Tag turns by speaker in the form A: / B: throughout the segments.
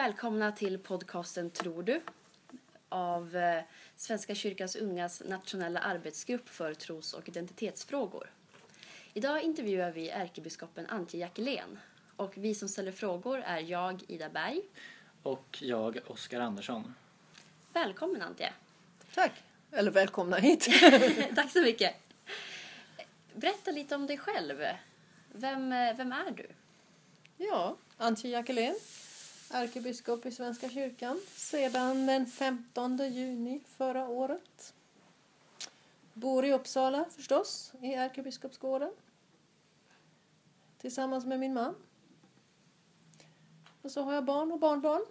A: Välkomna till podcasten Tror du? av eh, Svenska kyrkans ungas nationella arbetsgrupp för tros och identitetsfrågor. Idag intervjuar vi ärkebiskopen Antje Jackelén och vi som ställer frågor är jag, Ida Berg.
B: Och jag, Oskar Andersson.
A: Välkommen Antje!
C: Tack! Eller välkomna hit!
A: Tack så mycket! Berätta lite om dig själv. Vem, eh, vem är du?
C: Ja, Antje Jackelén, ärkebiskop i Svenska kyrkan sedan den 15 juni förra året. Bor i Uppsala förstås, i ärkebiskopsgården. Tillsammans med min man. Och så har jag barn och barnbarn.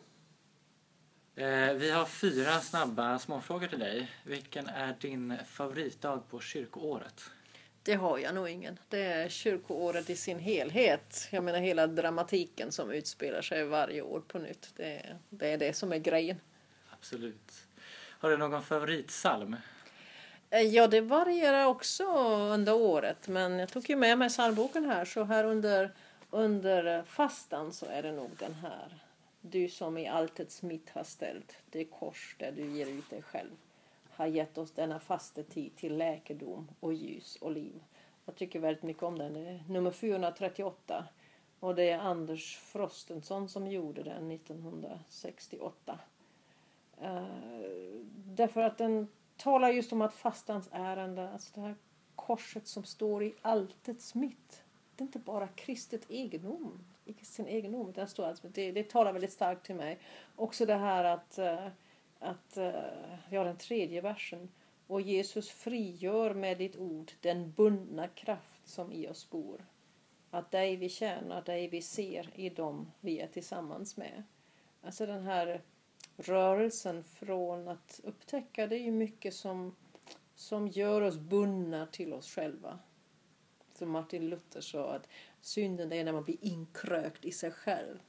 B: Eh, vi har fyra snabba småfrågor till dig. Vilken är din favoritdag på kyrkoåret?
C: Det har jag nog ingen. Det är kyrkoåret i sin helhet. Jag menar hela dramatiken som utspelar sig varje år på nytt. Det är det, är det som är grejen.
B: Absolut. Har du någon favoritsalm?
C: Eh, Ja, det varierar också under året. Men jag tog ju med mig psalmboken här. Så här under, under fastan så är det nog den här. Du som i alltets mitt har ställt det kors där du ger ut dig själv har gett oss denna fastetid till läkedom och ljus och liv. Jag tycker väldigt mycket om den. Det är nummer 438 och det är Anders Frostenson som gjorde den 1968. Uh, eh, därför att den talar just om att fastans ärende, alltså det här korset som står i alltets mitt. Det är inte bara kristet egendom, sin egendom. utan Det, står alltså, det, det talar väldigt starkt till mig. Också det här att, uh, att eh, vi har den tredje versen. Och Jesus frigör med ditt ord den bundna kraft som i oss bor. Att dig vi tjänar, dig vi ser i dem vi är tillsammans med. Alltså den här rörelsen från att upptäcka, det är ju mycket som, som gör oss bundna till oss själva. Som Martin Luther sa, att synden är när man blir inkrökt i sig själv.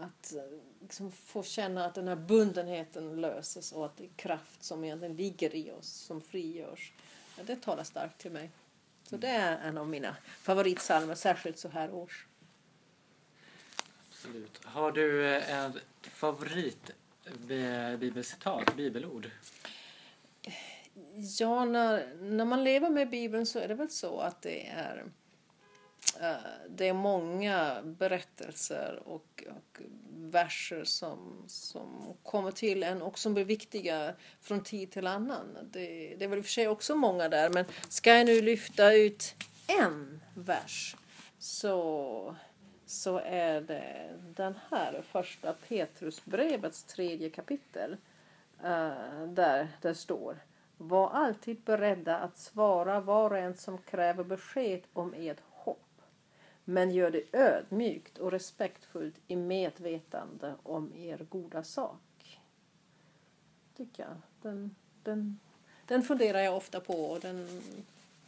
C: Att eh, liksom få känna att den här bundenheten löses och att det är kraft som egentligen ligger i oss som frigörs. Ja, det talar starkt till mig. Så det är en av mina favoritsalmer, särskilt så här års.
B: Absolut. Har du eh, ett favorit bi- bibelcitat, bibelord?
C: Ja, när, när man lever med Bibeln så är det väl så att det är eh, Eh, det är många berättelser och, och verser som, som kommer till en och som blir viktiga från tid till annan. Det, det är väl i och för sig också många där, men ska jag nu lyfta ut en vers så, så är det den här första Petrusbrevets tredje kapitel. Eh, där det står Var alltid beredda att svara var och en som kräver besked om ert. Men gör det ödmjukt och respektfullt i medvetande om er goda sak. Tycker jag. Den, den, den funderar jag ofta på och den,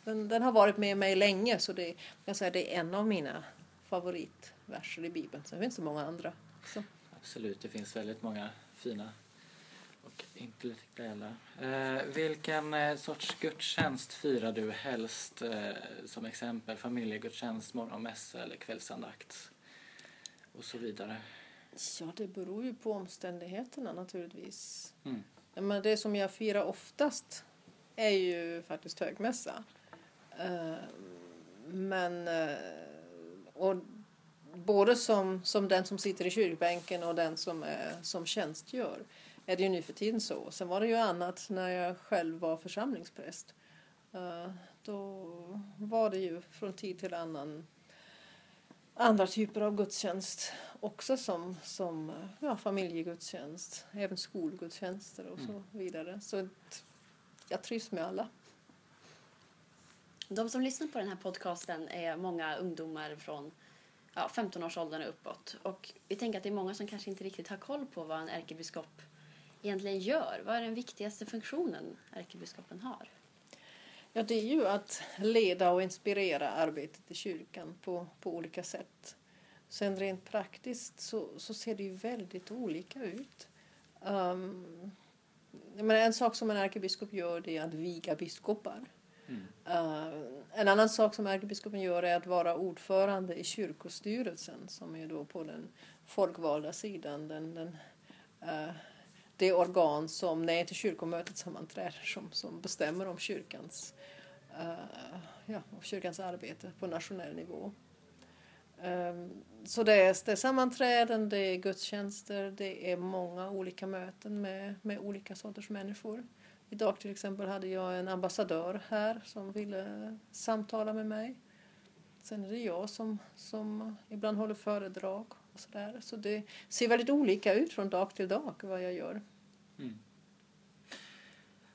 C: den, den har varit med mig länge så det, jag säga, det är en av mina favoritverser i Bibeln. Sen finns det många andra. Så.
B: Absolut, det finns väldigt många fina och intellektuella. Eh, vilken eh, sorts gudstjänst firar du helst eh, som exempel? Familjegudstjänst, morgonmässa eller kvällsandakt? Och så vidare.
C: Ja, det beror ju på omständigheterna naturligtvis.
B: Mm.
C: Men det som jag firar oftast är ju faktiskt högmässa. Eh, Men eh, och både som, som den som sitter i kyrkbänken och den som, är, som tjänstgör är det ju nu för tiden så. Sen var det ju annat när jag själv var församlingspräst. Eh, Då var det ju från tid till annan andra typer av gudstjänst också som, som ja, familjegudstjänst, även skolgudstjänster och så vidare. Så jag trivs med alla.
A: De som lyssnar på den här podcasten är många ungdomar från ja, 15-årsåldern och uppåt. Och vi tänker att det är många som kanske inte riktigt har koll på vad en ärkebiskop egentligen gör. Vad är den viktigaste funktionen ärkebiskopen har?
C: Ja, det är ju att leda och inspirera arbetet i kyrkan på, på olika sätt. Sen rent praktiskt så, så ser det ju väldigt olika ut. Um, jag menar, en sak som en ärkebiskop gör det är att viga biskopar. Uh, en annan sak som ärkebiskopen gör är att vara ordförande i kyrkostyrelsen som är då på den folkvalda sidan. Den, den, uh, det organ som nej inte kyrkomötet sammanträder som, som bestämmer om kyrkans, uh, ja, kyrkans arbete på nationell nivå. Um, så det är, det är sammanträden, det är gudstjänster, det är många olika möten med, med olika sorters människor. Idag till exempel hade jag en ambassadör här som ville samtala med mig. Sen är det jag som, som ibland håller föredrag och sådär. Så det ser väldigt olika ut från dag till dag vad jag gör. Mm.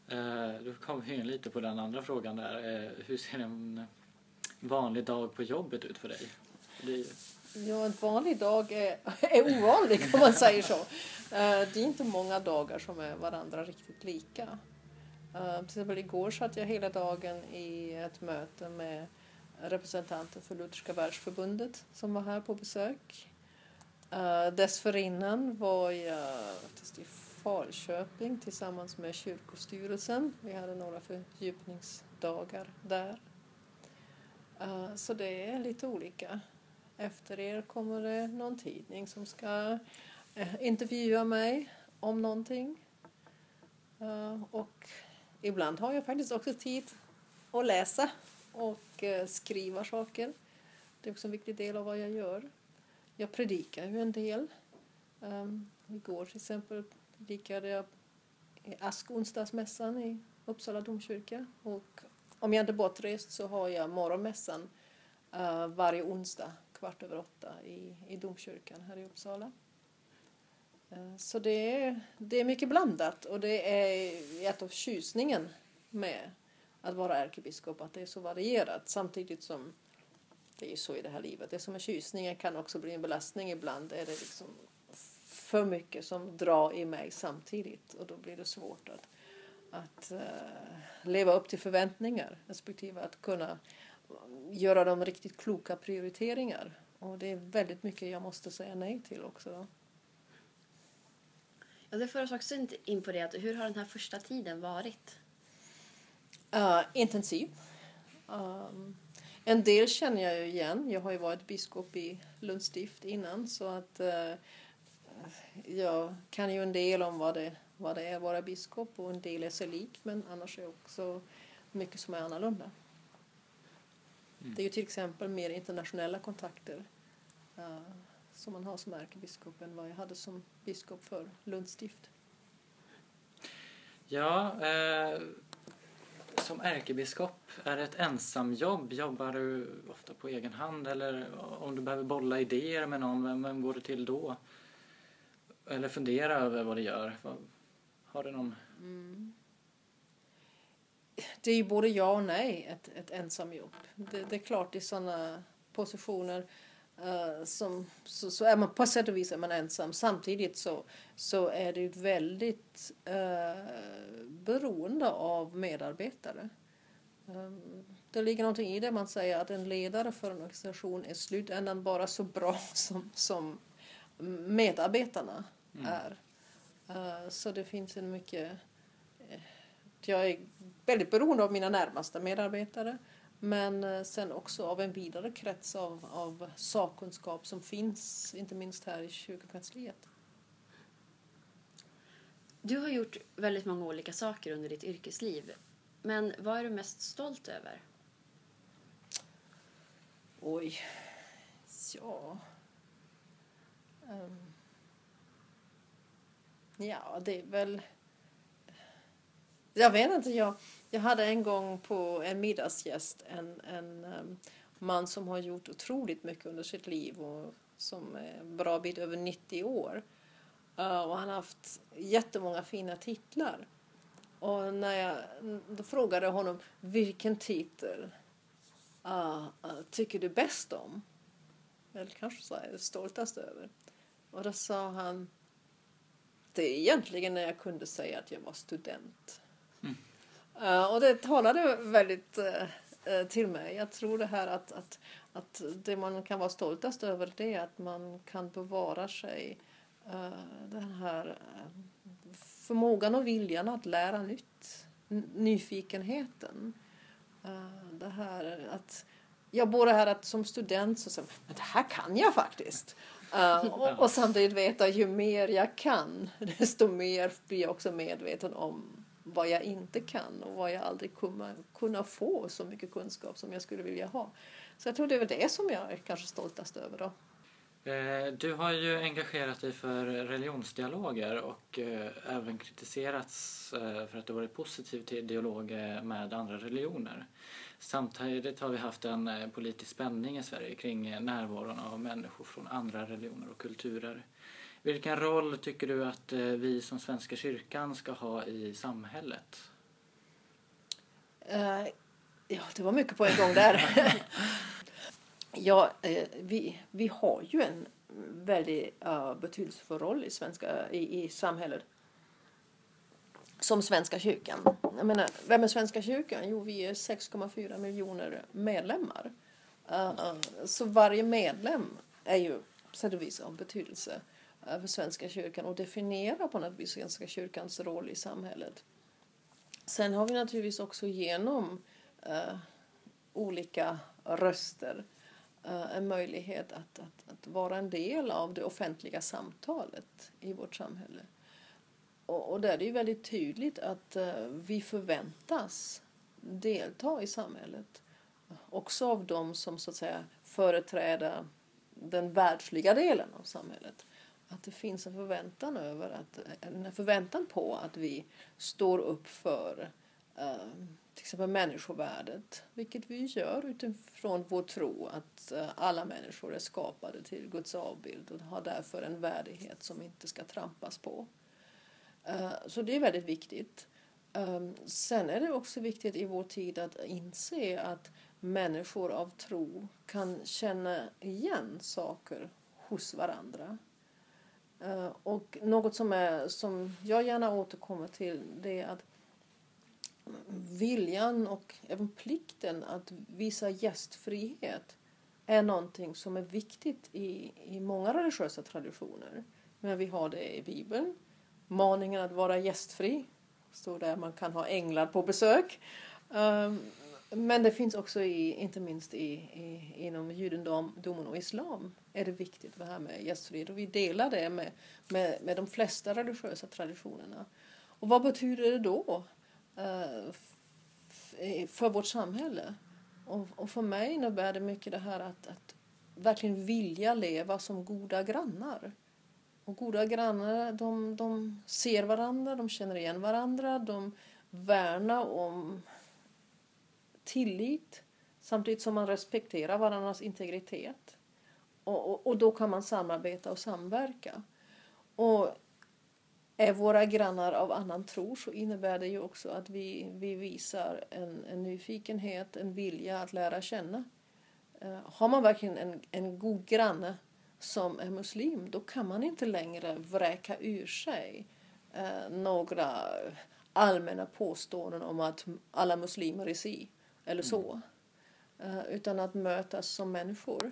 B: Eh, då kom vi in lite på den andra frågan där. Eh, hur ser en vanlig dag på jobbet ut för dig?
C: Ju... Ja, en vanlig dag är, är ovanlig om man säger så. Eh, det är inte många dagar som är varandra riktigt lika. Uh, till exempel igår satt jag hela dagen i ett möte med representanter för Lutherska världsförbundet som var här på besök. Uh, dessförinnan var jag Falköping tillsammans med kyrkostyrelsen. Vi hade några fördjupningsdagar där. Eh, så det är lite olika. Efter er kommer det någon tidning som ska eh, intervjua mig om någonting. Eh, och ibland har jag faktiskt också tid att läsa och skriva saker. Det är också en viktig del av vad jag gör. Jag predikar ju en del. Um, igår till exempel predikade jag Ask askonsdagsmässan i Uppsala domkyrka. Och om jag inte bortrest så har jag morgonmässan uh, varje onsdag kvart över åtta i, i domkyrkan här i Uppsala. Eh, så det är, det är mycket blandat och det är ett av tjusningen med att vara ärkebiskop, att det är så varierat samtidigt som det är så i det här livet. Det som är tjusningen kan också bli en belastning ibland. Är det liksom för mycket som drar i mig samtidigt och då blir det svårt att, att uh, leva upp till förväntningar respektive att kunna göra de riktigt kloka prioriteringar. Och det är väldigt mycket jag måste säga nej till också.
A: Ja, det för oss också in på det. Hur har den här första tiden varit?
C: Uh, intensiv. Um, en del känner jag ju igen. Jag har ju varit biskop i Lunds stift innan så att uh, jag kan ju en del om vad det, vad det är att vara biskop och en del är sig lik men annars är också mycket som är annorlunda. Mm. Det är ju till exempel mer internationella kontakter. Uh, som man har som ärkebiskop än vad jag hade som biskop för Lunds stift.
B: Ja, eh, som ärkebiskop, är det ett ensamjobb? Jobbar du ofta på egen hand eller om du behöver bolla idéer med någon, vem, vem går det till då? Eller fundera över vad det gör? Har du någon? Mm.
C: Det är ju både ja och nej, ett, ett ensamjobb. Det, det är klart i sådana positioner Uh, som, så, så, är man på sätt och vis är man ensam. Samtidigt så, så är det ju väldigt uh, beroende av medarbetare. Um, det ligger någonting i det man säger att en ledare för en organisation är slutändan bara så bra som, som medarbetarna mm. är. Uh, så det finns en mycket... Jag är väldigt beroende av mina närmaste medarbetare. Men eh, sen också av en vidare krets av, av sakkunskap som finns, inte minst här i kyrkokansliet.
A: Du har gjort väldigt många olika saker under ditt yrkesliv. Men vad är du mest stolt över?
C: Oj, ja... Um. Ja, det är väl... Jag vet inte, jag, jag hade en gång på en middagsgäst en, en um, man som har gjort otroligt mycket under sitt liv och som är en bra bit över 90 år. Uh, och han har haft jättemånga fina titlar. Och när jag då frågade honom vilken titel uh, uh, tycker du bäst om? Eller kanske så är stoltast över. Och då sa han är egentligen när jag kunde säga att jag var student. Uh, och det talade väldigt uh, till mig. Jag tror det här att, att, att det man kan vara stoltast över det är att man kan bevara sig uh, den här förmågan och viljan att lära nytt. Nyfikenheten. Det här att jag bor här att som student så säger men det här kan jag faktiskt. Uh, och, och, samtidigt veta ju mer jag kan desto mer blir jag också medveten om vad jag inte kan och vad jag aldrig kommer kunna få så mycket kunskap som jag skulle vilja ha. Så jag tror det är det som jag är kanske stoltast över då.
B: Eh, du har ju engagerat dig för religionsdialoger och eh, även kritiserats eh, för att du varit positiv till dialog med andra religioner. Samtidigt har vi haft en politisk spänning i Sverige kring närvaron av människor från andra religioner och kulturer. Vilken roll tycker du att vi som Svenska kyrkan ska ha i samhället?
C: Uh, ja, det var mycket på en gång där. Ja, eh, vi, vi har ju en väldigt uh, betydelsefull roll i, svenska, i, i samhället. Som Svenska kyrkan. Jag menar, vem är Svenska kyrkan? Jo, vi är 6,4 miljoner medlemmar. Uh, så varje medlem är ju sätt och vis av betydelse uh, för Svenska kyrkan och definierar på något vis Svenska kyrkans roll i samhället. Sen har vi naturligtvis också genom uh, olika röster Eh, en möjlighet att, att, att, vara en del av det offentliga samtalet i vårt samhälle. Och, och där är det ju väldigt tydligt att uh, vi förväntas delta i samhället. Också av de som så att säga företräder den världsliga delen av samhället. Att det finns en förväntan över att, en förväntan på att vi står upp för uh, till exempel människovärdet, vilket vi gör utifrån vår tro att eh, alla människor är skapade till Guds avbild och har därför en värdighet som inte ska trampas på. Eh, så det är väldigt viktigt. Ehm, sen är det också viktigt i vår tid att inse att människor av tro kan känna igen saker hos varandra. Eh, och något som, är, som jag gärna återkommer till det är att viljan och även plikten att visa gästfrihet är någonting som är viktigt i, i många religiösa traditioner. Men vi har det i Bibeln. Maningen att vara gästfri. Står där man kan ha änglar på besök. Ehm, men det finns också i, inte minst i, i, inom judendomen och islam är det viktigt det här med gästfrihet. Och vi delar det med, med, med de flesta religiösa traditionerna. Och vad betyder det då? Eh, för vårt samhälle. Och, och, för mig innebär det mycket det här att, att verkligen vilja leva som goda grannar. Och goda grannar de, de ser varandra, de känner igen varandra, de värnar om tillit samtidigt som man respekterar varandras integritet. Och, och, och, då kan man samarbeta och samverka. Och är våra grannar av annan tro så innebär det ju också att vi, vi visar en, en nyfikenhet, en vilja att lära känna. Uh, har man verkligen en, en god granne som är muslim då kan man inte längre vräka ur sig uh, några allmänna påståenden om att alla muslimer är si eller så. Uh, utan att mötas som människor.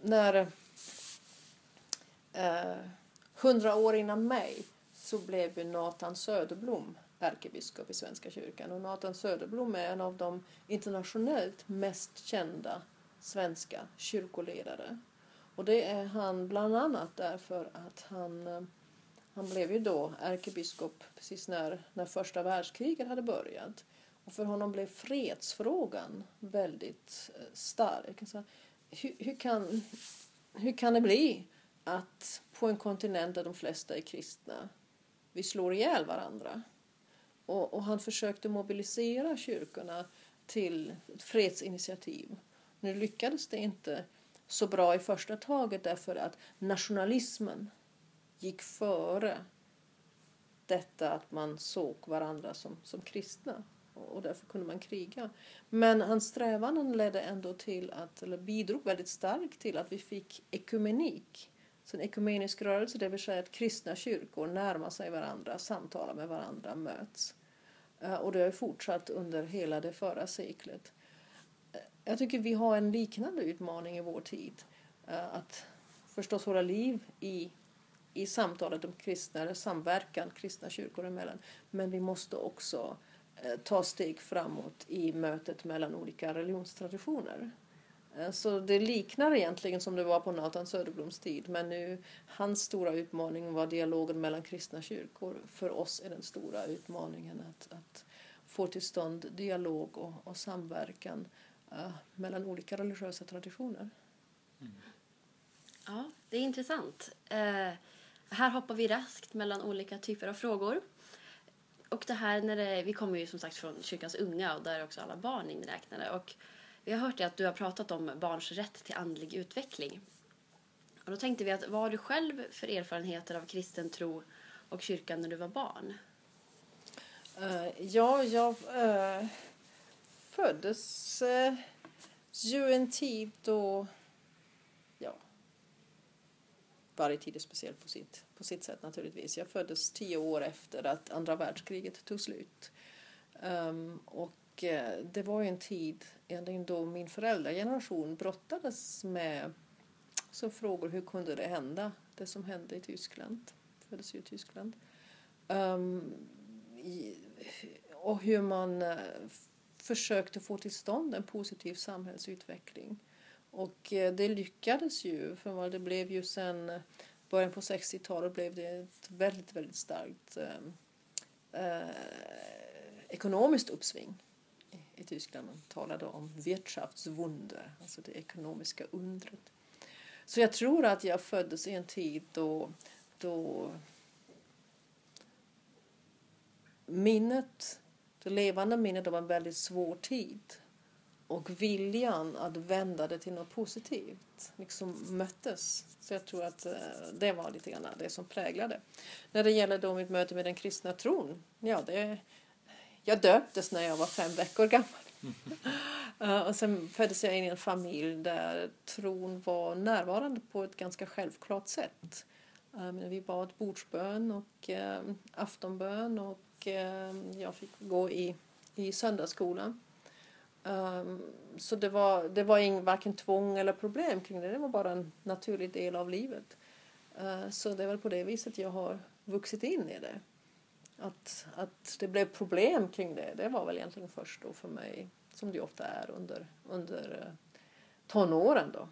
C: När Hundra år innan mig så blev Nathan Söderblom ärkebiskop i Svenska kyrkan. Och Nathan Söderblom är en av de internationellt mest kända svenska kyrkoledare. Och det är han bland annat därför att han, eh, han blev ju då ärkebiskop precis när, när första världskriget hade börjat. Och för honom blev fredsfrågan väldigt eh, stark. Så hur, hur, kan, hur kan det bli att på en kontinent där de flesta är kristna, vi slår ihjäl varandra. Och, och han försökte mobilisera kyrkorna till ett fredsinitiativ. Nu lyckades det inte så bra i första taget därför att nationalismen gick före detta att man såg varandra som, som kristna och därför kunde man kriga. Men hans strävanden ledde ändå till att, eller bidrog väldigt starkt till att vi fick ekumenik så en ekumenisk rörelse, det vill säga att kristna kyrkor närmar sig varandra, samtalar med varandra, möts. Eh, och det har fortsatt under hela det förra seklet. Eh, jag tycker vi har en liknande utmaning i vår tid. Eh, att förstås hålla liv i, i samtalet om kristna, samverkan kristna kyrkor emellan. Men vi måste också ta steg framåt i mötet mellan olika religionstraditioner. Eh, så det liknar egentligen som det var på Nathan Söderbloms tid men nu hans stora utmaning var dialogen mellan kristna kyrkor. För oss är den stora utmaningen att, att få till stånd dialog och, och samverkan uh, mellan olika religiösa traditioner.
A: Ja, det är intressant. Uh, här hoppar vi raskt mellan olika typer av frågor. Och det här när det, vi kommer ju som sagt från kyrkans unga och där är också alla barn inräknade. Och vi har hört att du har pratat om barns rätt till andlig utveckling. Och då tänkte vi att vad har du själv för erfarenheter av kristen tro och kyrkan när du var barn?
C: Uh, ja, jag uh, föddes uh, ju en tid då, ja, varje tid är speciell på sitt, på sitt sätt naturligtvis. Jag föddes tio år efter att andra världskriget tog slut. Um, och Eh, det var ju en tid då min föräldrageneration brottades med så frågor hur kunde det hända, det som hände i Tyskland. Jag föddes ju i Tyskland. Um, i, och hur man eh, försökte få till stånd en positiv samhällsutveckling. Och eh, det lyckades ju, för det blev ju sen början på 60-talet blev det ett väldigt, väldigt starkt eh, eh, ekonomiskt uppsving i, Tyskland. Man talade om Wirtschaftswunder, alltså det ekonomiska undret. Så jag tror att jag föddes i en tid då, då minnet, det levande minnet av en väldigt svår tid och viljan att vända det till något positivt liksom möttes. Så jag tror att eh, det var lite grann det som präglade. När det gäller då mitt möte med den kristna tron, ja det, jag döptes när jag var fem veckor gammal. Uh, och sen föddes jag in i en familj där tron var närvarande på ett ganska självklart sätt. Uh, vi bad bordsbön och uh, aftonbön och jag fick gå i, i söndagsskolan. Um, så det var, det var ing, varken tvång eller problem kring det. Det var bara en naturlig del av livet. Så det är väl på det viset jag har vuxit in i det. Att, att det blev problem kring det, det var väl egentligen först då för mig, som det ofta är under, under eh, tonåren då.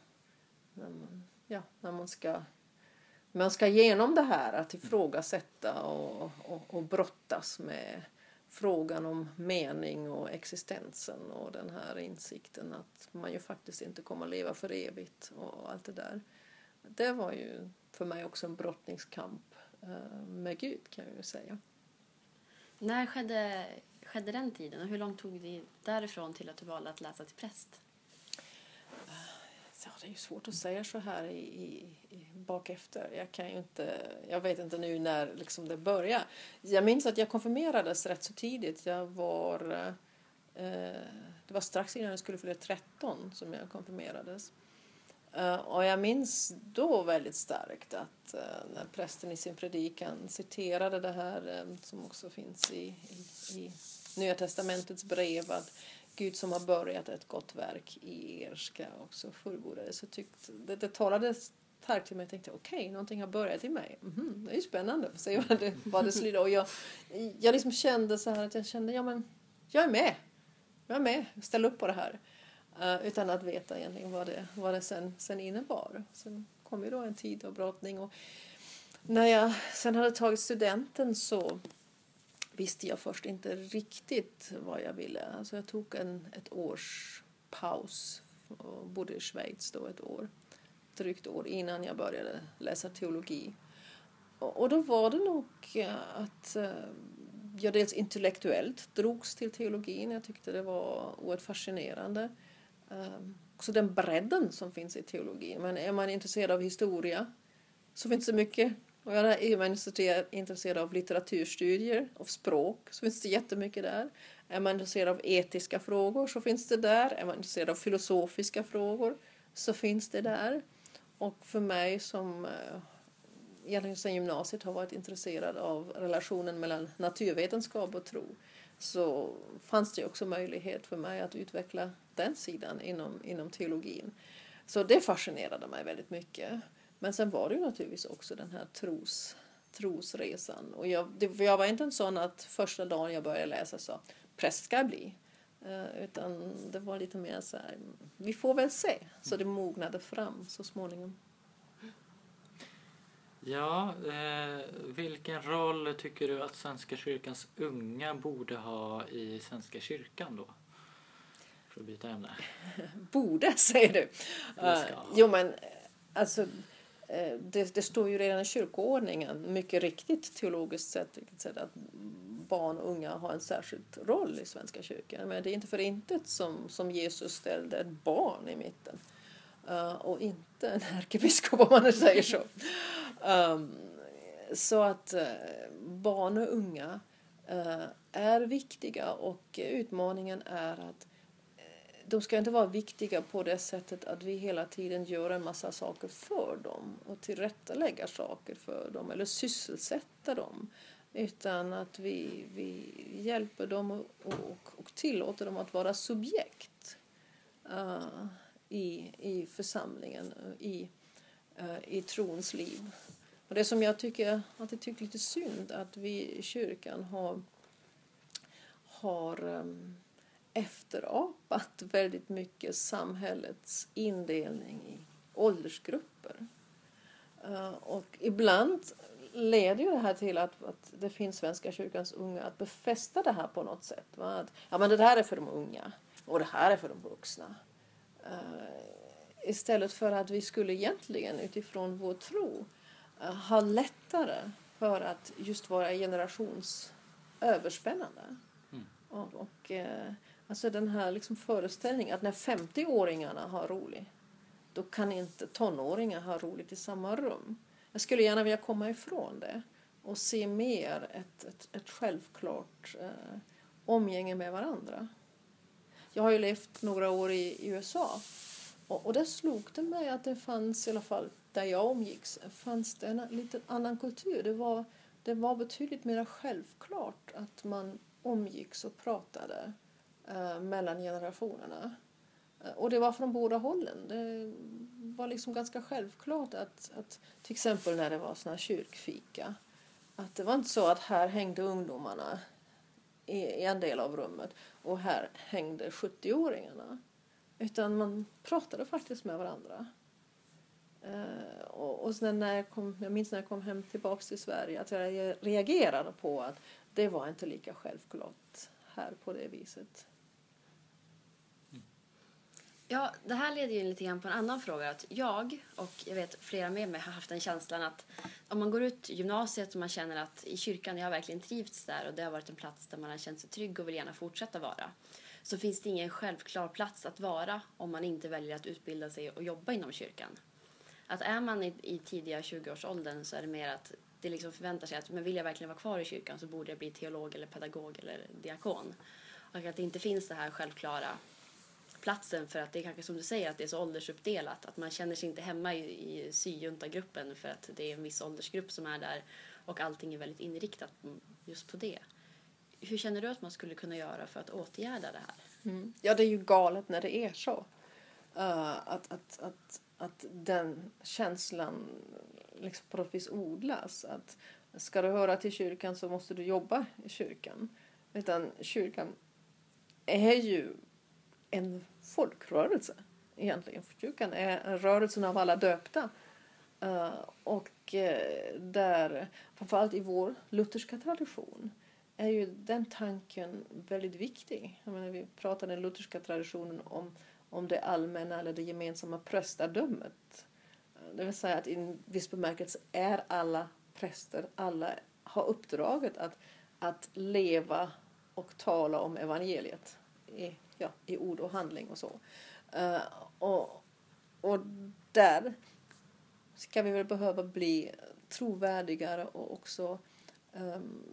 C: När man, ja, när man ska man ska genom det här att ifrågasätta och, och, och brottas med frågan om mening och existensen och den här insikten att man ju faktiskt inte kommer att leva för evigt och allt det där. Det var ju för mig också en brottningskamp eh, med Gud kan jag ju säga.
A: När skedde, skedde den tiden och hur långt tog det därifrån till att du valde att läsa till präst?
C: Ja, det är ju svårt att säga så här i, i, i bakefter. Jag, kan ju inte, jag vet inte nu när liksom det började. Jag minns att jag konfirmerades rätt så tidigt. Jag var, eh, det var strax innan jag skulle fylla 13 som jag konfirmerades. Eh, och jag minns då väldigt starkt att eh, när prästen i sin predikan citerade det här eh, som också finns i, i, i Nya Testamentets brev att Gud som har börjat ett gott verk i er ska också fullborda det. Så tyckte, det, det talade starkt till mig. Jag tänkte okej, okay, någonting har börjat i mig. Mm -hmm, det är ju spännande att se vad det, vad det slutar. Och jag, jag liksom kände så här att jag kände, ja men jag är med. Jag är med, ställ upp på det här. Uh, utan att veta egentligen vad det, vad det sen, sen innebar. Sen kom ju då en tid av brottning. Och när jag sen hade tagit studenten så visste jag först inte riktigt vad jag ville. Alltså jag tog en, ett års paus och bodde i Schweiz då ett år. Drygt år innan jag började läsa teologi. Och, och då var det nog eh, att eh, jag dels intellektuellt drogs till teologin. Jag tyckte det var oerhört fascinerande. Ehm, också den bredden som finns i teologin. Men är man intresserad av historia så finns det mycket. Och är man intresserad av litteraturstudier, av språk, så finns det jättemycket där. Är man intresserad av etiska frågor så finns det där. Är man intresserad av filosofiska frågor så finns det där. Och för mig som eh, egentligen sedan gymnasiet har varit intresserad av relationen mellan naturvetenskap och tro så fanns det också möjlighet för mig att utveckla den sidan inom, inom teologin. Så det fascinerade mig väldigt mycket. Men sen var det ju naturligtvis också den här tros, trosresan. Och jag, det, jag var inte en sån att första dagen jag började läsa så präst ska jag bli. Eh, utan det var lite mer så här, vi får väl se. Så det mognade fram så småningom.
B: Ja, eh, vilken roll tycker du att Svenska kyrkans unga borde ha i Svenska kyrkan då? För att byta ämne.
C: Borde, säger du. Uh, jo, men alltså, uh, det, det, står ju redan i kyrkoordningen, mycket riktigt teologiskt sett, sett att barn och unga har en särskild roll i Svenska kyrkan. Men det är inte för intet som, som Jesus ställde ett barn i mitten. Uh, och inte en ärkebiskop om man nu säger så. Um, så att uh, barn och unga uh, är viktiga och utmaningen är att de ska inte vara viktiga på det sättet att vi hela tiden gör en massa saker för dem och tillrättalägger saker för dem eller sysselsätter dem. Utan att vi, vi hjälper dem och, och, och tillåter dem att vara subjekt uh, i, i församlingen, i, uh, i trons liv. Och det som jag tycker, att jag tycker lite synd att vi i kyrkan har, har um, efterapat väldigt mycket samhällets indelning i åldersgrupper. Uh, och ibland leder ju det här till att, att det finns Svenska kyrkans unga att befästa det här på något sätt. Va? Att, ja, men det här är för de unga och det här är för de vuxna. Uh, istället för att vi skulle egentligen utifrån vår tro uh, ha lättare för att just vara generationsöverspännande. Mm. Och, och uh, alltså den här liksom föreställningen att när 50-åringarna har roligt då kan inte tonåringar ha roligt i samma rum. Jag skulle gärna vilja komma ifrån det och se mer ett, ett, ett självklart eh, omgänge med varandra. Jag har ju levt några år i, i USA och, och där slog det mig att det fanns, i alla fall där jag omgicks, fanns det en lite annan kultur. Det var, det var betydligt mer självklart att man omgicks och pratade eh, mellan generationerna. Eh, och det var från båda hållen. Det var liksom ganska självklart att, att till exempel när det var såna kyrkfika att det var inte så att här hängde ungdomarna i, i en del av rummet och här hängde 70-åringarna. Utan man pratade faktiskt med varandra. Uh, och, och sen när jag, kom, jag minns när jag kom hem tillbaks till Sverige att jag reagerade på att det var inte lika självklart här på det viset.
A: Ja, det här leder ju lite grann på en annan fråga. Att jag och jag vet flera med mig har haft den känslan att om man går ut gymnasiet och man känner att i kyrkan, jag har verkligen trivts där och det har varit en plats där man har känt sig trygg och vill gärna fortsätta vara. Så finns det ingen självklar plats att vara om man inte väljer att utbilda sig och jobba inom kyrkan. Att är man i, i tidiga 20-årsåldern så är det mer att det liksom förväntar sig att men vill jag verkligen vara kvar i kyrkan så borde jag bli teolog eller pedagog eller diakon. Och att det inte finns det här självklara platsen för att det är kanske som du säger att det är så åldersuppdelat att man känner sig inte hemma i, i syjuntagruppen för att det är en viss åldersgrupp som är där och allting är väldigt inriktat just på det. Hur känner du att man skulle kunna göra för att åtgärda det här?
C: Mm. Ja, det är ju galet när det är så. Uh, att, att, att, att den känslan liksom på något vis odlas. Att ska du höra till kyrkan så måste du jobba i kyrkan. Utan kyrkan är ju en folkrörelse egentligen. Kyrkan är eh, rörelsen av alla döpta. Eh, och eh, där, framförallt i vår lutherska tradition, är ju den tanken väldigt viktig. Jag menar, vi pratar i den lutherska traditionen om, om det allmänna eller det gemensamma prästadömet. Det vill säga att i en viss bemärkelse är alla präster, alla har uppdraget att, att leva och tala om evangeliet i ja, i ord och handling och så. Uh, och, och där ska vi väl behöva bli trovärdigare och också um,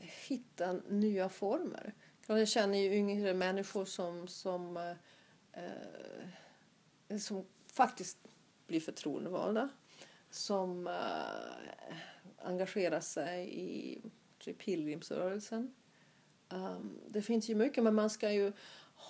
C: hitta nya former. Jag känner ju yngre människor som, som, uh, som faktiskt blir förtroendevalda. Som uh, engagerar sig i typ pilgrimsrörelsen. Um, det finns ju mycket, men man ska ju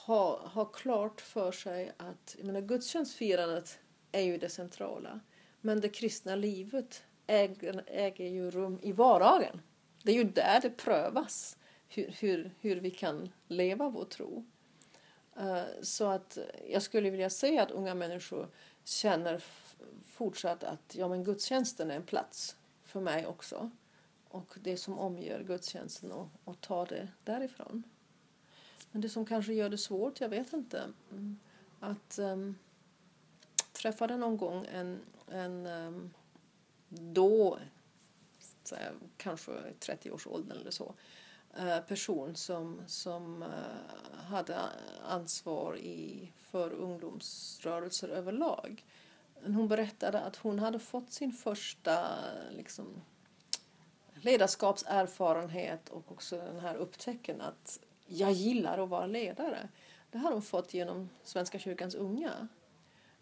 C: ha, ha klart för sig att jag menar, gudstjänstfirandet är ju det centrala. Men det kristna livet äger, äger ju rum i vardagen. Det är ju där det prövas. hur, hur, hur vi kan leva vår tro. Eh, så att jag skulle vilja säga att unga människor känner fortsatt att ja, men gudstjänsten är en plats för mig också. Och det som omger gudstjänsten och, och ta det därifrån. Men det som kanske gör det svårt, jag vet inte, mm, att ehm, um, träffade någon gång en, en um, då, säga, kanske 30-årsåldern eller så, uh, person som, som uh, hade ansvar i, för ungdomsrörelser överlag. Hon berättade att hon hade fått sin första liksom, ledarskapserfarenhet och också den här upptäcken att jag gillar att vara ledare. Det har hon fått genom Svenska kyrkans unga.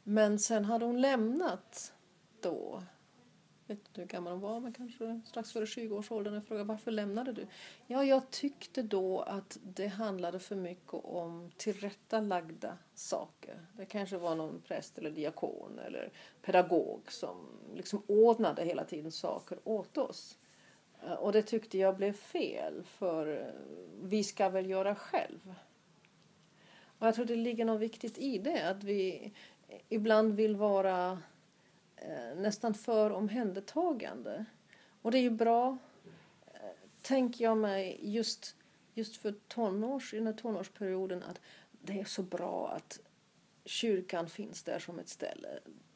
C: Men sen hade hon lämnat då. Jag vet inte hur gammal hon var, men kanske strax före 20-årsåldern. Jag frågade varför lämnade du? Ja, jag tyckte då att det handlade för mycket om tillrättalagda saker. Det kanske var någon präst eller diakon eller pedagog som liksom ordnade hela tiden saker åt oss. Eh, och det tyckte jag blev fel, för eh, vi ska väl göra själv. Och jag tror det ligger något viktigt i det, att vi ibland vill vara eh, nästan för omhändertagande. Och det är ju bra, tänker jag mig, just, just för tonårs, i den här tonårsperioden, att det är så bra att kyrkan finns där som ett ställe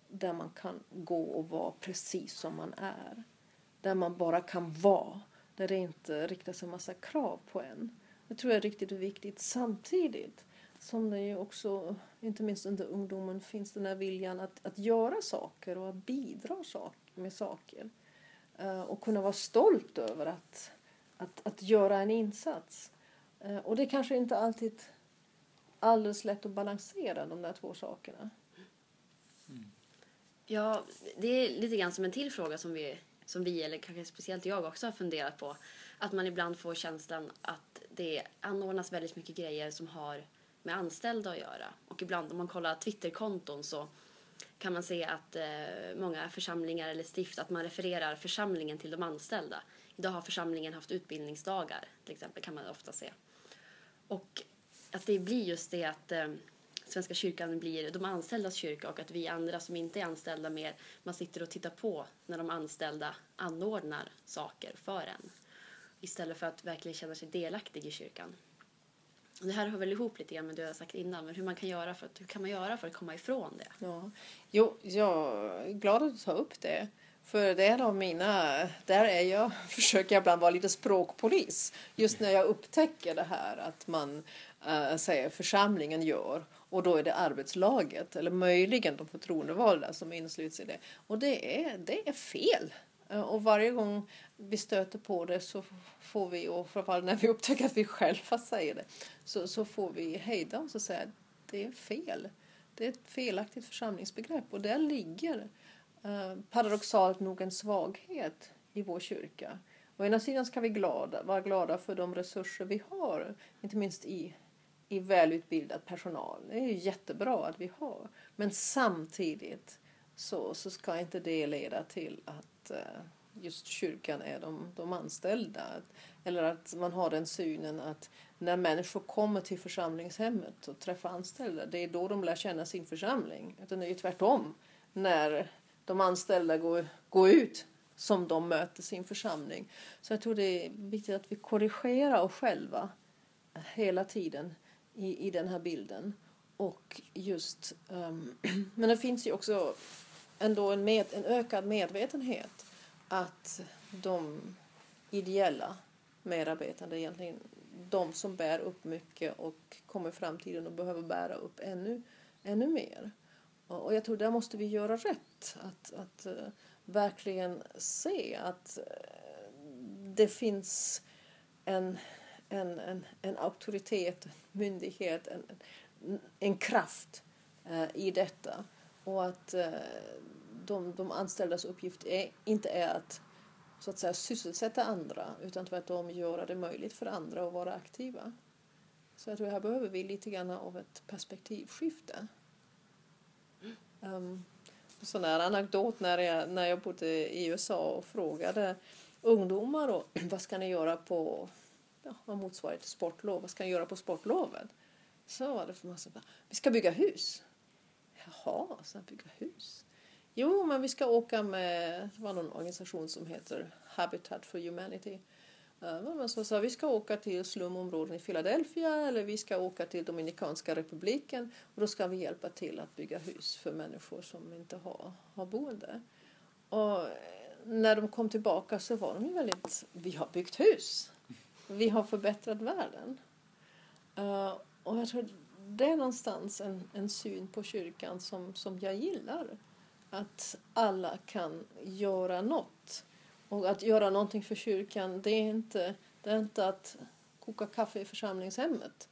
C: där man kan gå och vara precis som man är. Där man bara kan vara, där det inte riktas en massa krav på en. Det tror jag är riktigt viktigt. Samtidigt som det ju också, inte minst under ungdomen, finns den här viljan att, att göra saker och att bidra sak, med saker. Uh, och kunna vara stolt över att, att, att göra en insats. Uh, och det är kanske inte alltid alldeles lätt att balansera de där två sakerna.
A: Mm. Ja, det är lite grann som en till fråga som vi, som vi, eller kanske speciellt jag också har funderat på. Att man ibland får känslan att det anordnas väldigt mycket grejer som har med anställda att göra. Och ibland om man kollar Twitterkonton så kan man se att eh, många församlingar eller stift att man refererar församlingen till de anställda. Idag har församlingen haft utbildningsdagar till exempel kan man ofta se. Och att det blir just det att eh, Svenska kyrkan blir de anställdas kyrka och att vi andra som inte är anställda mer, man sitter och tittar på när de anställda anordnar saker för en. Istället för att verkligen känna sig delaktig i kyrkan. Det här hör väl ihop lite grann med det jag sagt innan, men hur, man kan göra för att, hur kan man göra för att komma ifrån det?
C: Ja. Jo, jag är glad att du tar upp det. För det är av mina, där är jag, försöker jag ibland vara lite språkpolis. Just när jag upptäcker det här att man äh, säger församlingen gör och då är det arbetslaget eller möjligen de förtroendevalda som insluts i det. Och det är, det är fel. Eh, och varje gång vi stöter på det så får vi, och framförallt när vi upptäcker att vi själva säger det, så, så får vi hejda oss och säga att det är fel. Det är ett felaktigt församlingsbegrepp och där ligger eh, paradoxalt nog en svaghet i vår kyrka. Å ena sidan ska vi glada, vara glada för de resurser vi har, inte minst i, i välutbildad personal. Det är ju jättebra att vi har. Men samtidigt så, så ska inte det leda till att eh, just kyrkan är de, de anställda. Eller att man har den synen att när människor kommer till församlingshemmet och träffar anställda, det är då de lär känna sin församling. Utan det är ju tvärtom. När de anställda går, går ut som de möter sin församling. Så jag tror det är viktigt att vi korrigerar oss själva hela tiden i, i den här bilden. Och just, um, men det finns ju också ändå en, med, en ökad medvetenhet att de ideella medarbetarna egentligen de som bär upp mycket och kommer framtiden och behöver bära upp ännu, ännu mer. Och jag tror där måste vi göra rätt. Att, att uh, verkligen se att uh, det finns en, en, en, en auktoritet, en myndighet, en, en kraft eh, i detta. Och att eh, de, de anställdas uppgift är, inte är att så att säga sysselsätta andra utan tvärtom göra det möjligt för andra att vara aktiva. Så jag tror här behöver vi lite grann av ett perspektivskifte. Um, sån här anekdot när jag, när jag bodde i USA och frågade ungdomar och, vad ska ni göra på ja, vad motsvarar till sportlov? Vad ska jag göra på sportlovet? Så var det för massa. Vi ska bygga hus. Jaha, så bygga hus? Jo, men vi ska åka med, det var någon organisation som heter Habitat for Humanity. Så sa vi ska åka till slumområden i Philadelphia eller vi ska åka till Dominikanska republiken och då ska vi hjälpa till att bygga hus för människor som inte har, har boende. Och när de kom tillbaka så var de ju väldigt, vi har byggt hus. Vi har förbättrat världen. Uh, och jag tror det är någonstans en, en syn på kyrkan som, som jag gillar. Att alla kan göra något. Och att göra någonting för kyrkan, det är inte, det är inte att koka kaffe i församlingshemmet.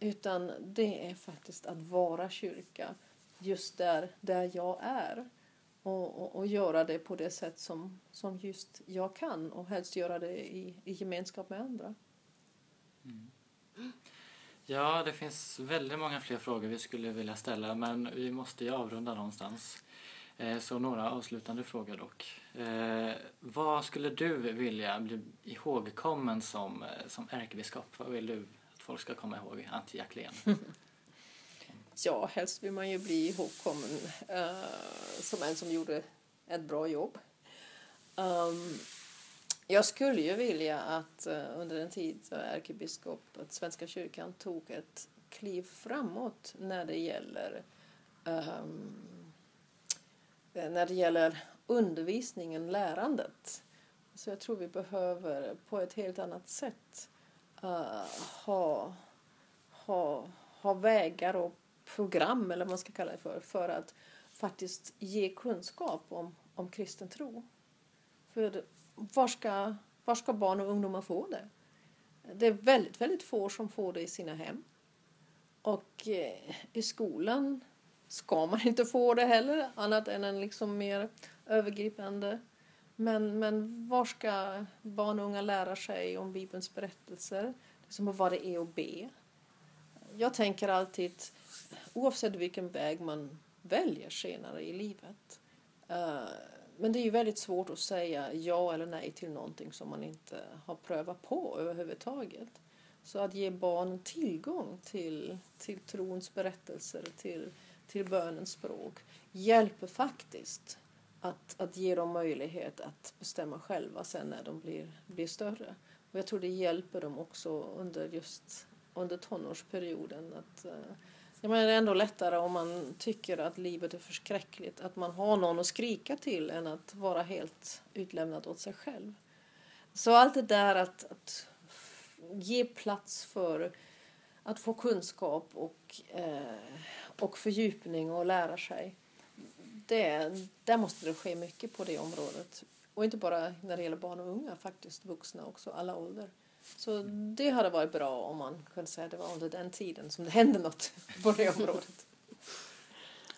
C: Utan det är faktiskt att vara kyrka just där, där jag är. Och, och, och, göra det på det sätt som, som just jag kan och helst göra det i, i gemenskap med andra.
B: Mm. Ja, det finns väldigt många fler frågor vi skulle vilja ställa men vi måste ju avrunda någonstans. Eh, så några avslutande frågor dock. Eh, vad skulle du vilja bli ihågkommen som, eh, som ärkebiskop? Vad vill du att folk ska komma ihåg Antje Jacklén?
C: ja, helst vill man ju bli ihågkommen uh, som en som gjorde ett bra jobb. Um, jag skulle ju vilja att uh, under den tid som ärkebiskop att Svenska kyrkan tog ett kliv framåt när det gäller um, när det gäller undervisningen, lärandet. Så jag tror vi behöver på ett helt annat sätt uh, ha, ha, ha vägar och program, eller vad man ska kalla det för, för att faktiskt ge kunskap om, om kristen tro. För var ska, var ska barn och ungdomar få det? Det är väldigt, väldigt få som får det i sina hem. Och eh, i skolan ska man inte få det heller, annat än en liksom mer övergripande. Men, men var ska barn och unga lära sig om Bibelns berättelser? Liksom vad det är att be. Jag tänker alltid, oavsett vilken väg man väljer senare i livet. Eh, men det är ju väldigt svårt att säga ja eller nej till någonting som man inte har prövat på överhuvudtaget. Så att ge barn tillgång till, till trons berättelser, till till bönens språk hjälper faktiskt att, att ge dem möjlighet att bestämma själva sen när de blir, blir större. Och jag tror det hjälper dem också under just under tonårsperioden. Att, eh, Ja, men det är ändå lättare om man tycker att livet är förskräckligt att man har någon att skrika till än att vara helt utlämnad åt sig själv. Så allt det där att, att ge plats för att få kunskap och eh, och fördjupning och lära sig. Det, där måste det ske mycket på det området. Och inte bara när det gäller barn och unga, faktiskt vuxna också, alla åldrar. Så det hade varit bra om man kunde säga att det var under den tiden som det hände något på det området.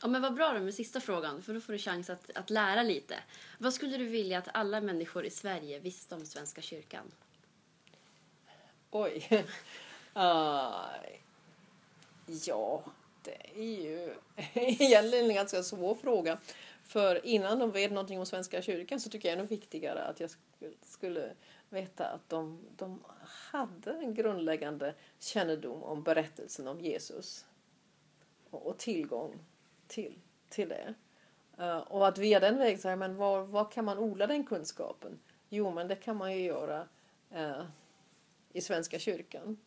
A: Ja, men vad bra då med sista frågan, för då får du chans att, att lära lite. Vad skulle du vilja att alla människor i Sverige visste om Svenska kyrkan?
C: Oj. Uh, ja, det är ju egentligen en ganska svår fråga. För innan de vet någonting om Svenska kyrkan så tycker jag ännu viktigare att jag skulle veta att de, de hade en grundläggande kännedom om berättelsen om Jesus och, tillgång till, till det. Eh, och att via den vägen säga, men var, var kan man odla den kunskapen? Jo, men det kan man ju göra eh, i Svenska kyrkan.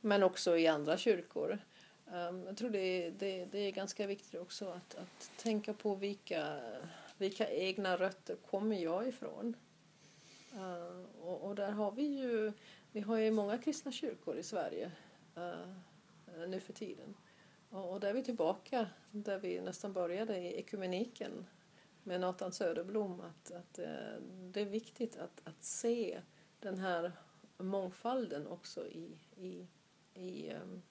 C: Men också i andra kyrkor. Um, jag tror det, det, det är ganska viktigt också att, att tänka på vilka, vilka egna rötter kommer jag ifrån. Uh, och, och, där har vi ju, vi har ju många kristna kyrkor i Sverige uh, nu för tiden. Och, och där är vi tillbaka där vi nästan började i ekumeniken med Nathan Söderblom att, att uh, det är viktigt att, att se den här mångfalden också i, i, i um,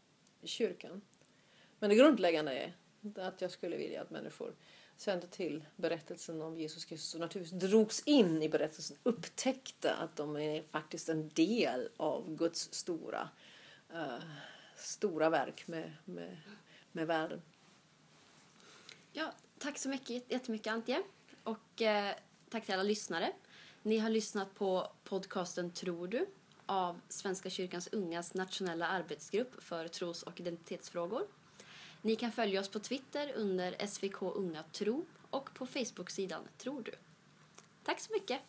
C: kyrkan. Men det grundläggande är att jag skulle vilja att människor kände till berättelsen om Jesus Kristus och naturligtvis drogs in i berättelsen, upptäckte att de är faktiskt en del av Guds stora, uh, stora verk med, med, med världen.
A: Ja, tack så mycket, jättemycket Antje. Och eh, tack till alla lyssnare. Ni har lyssnat på podcasten Tror du av Svenska kyrkans ungas nationella arbetsgrupp för tros och identitetsfrågor. Ni kan följa oss på Twitter under SVK Unga Tro och på Facebook-sidan Tror du. Tack så mycket!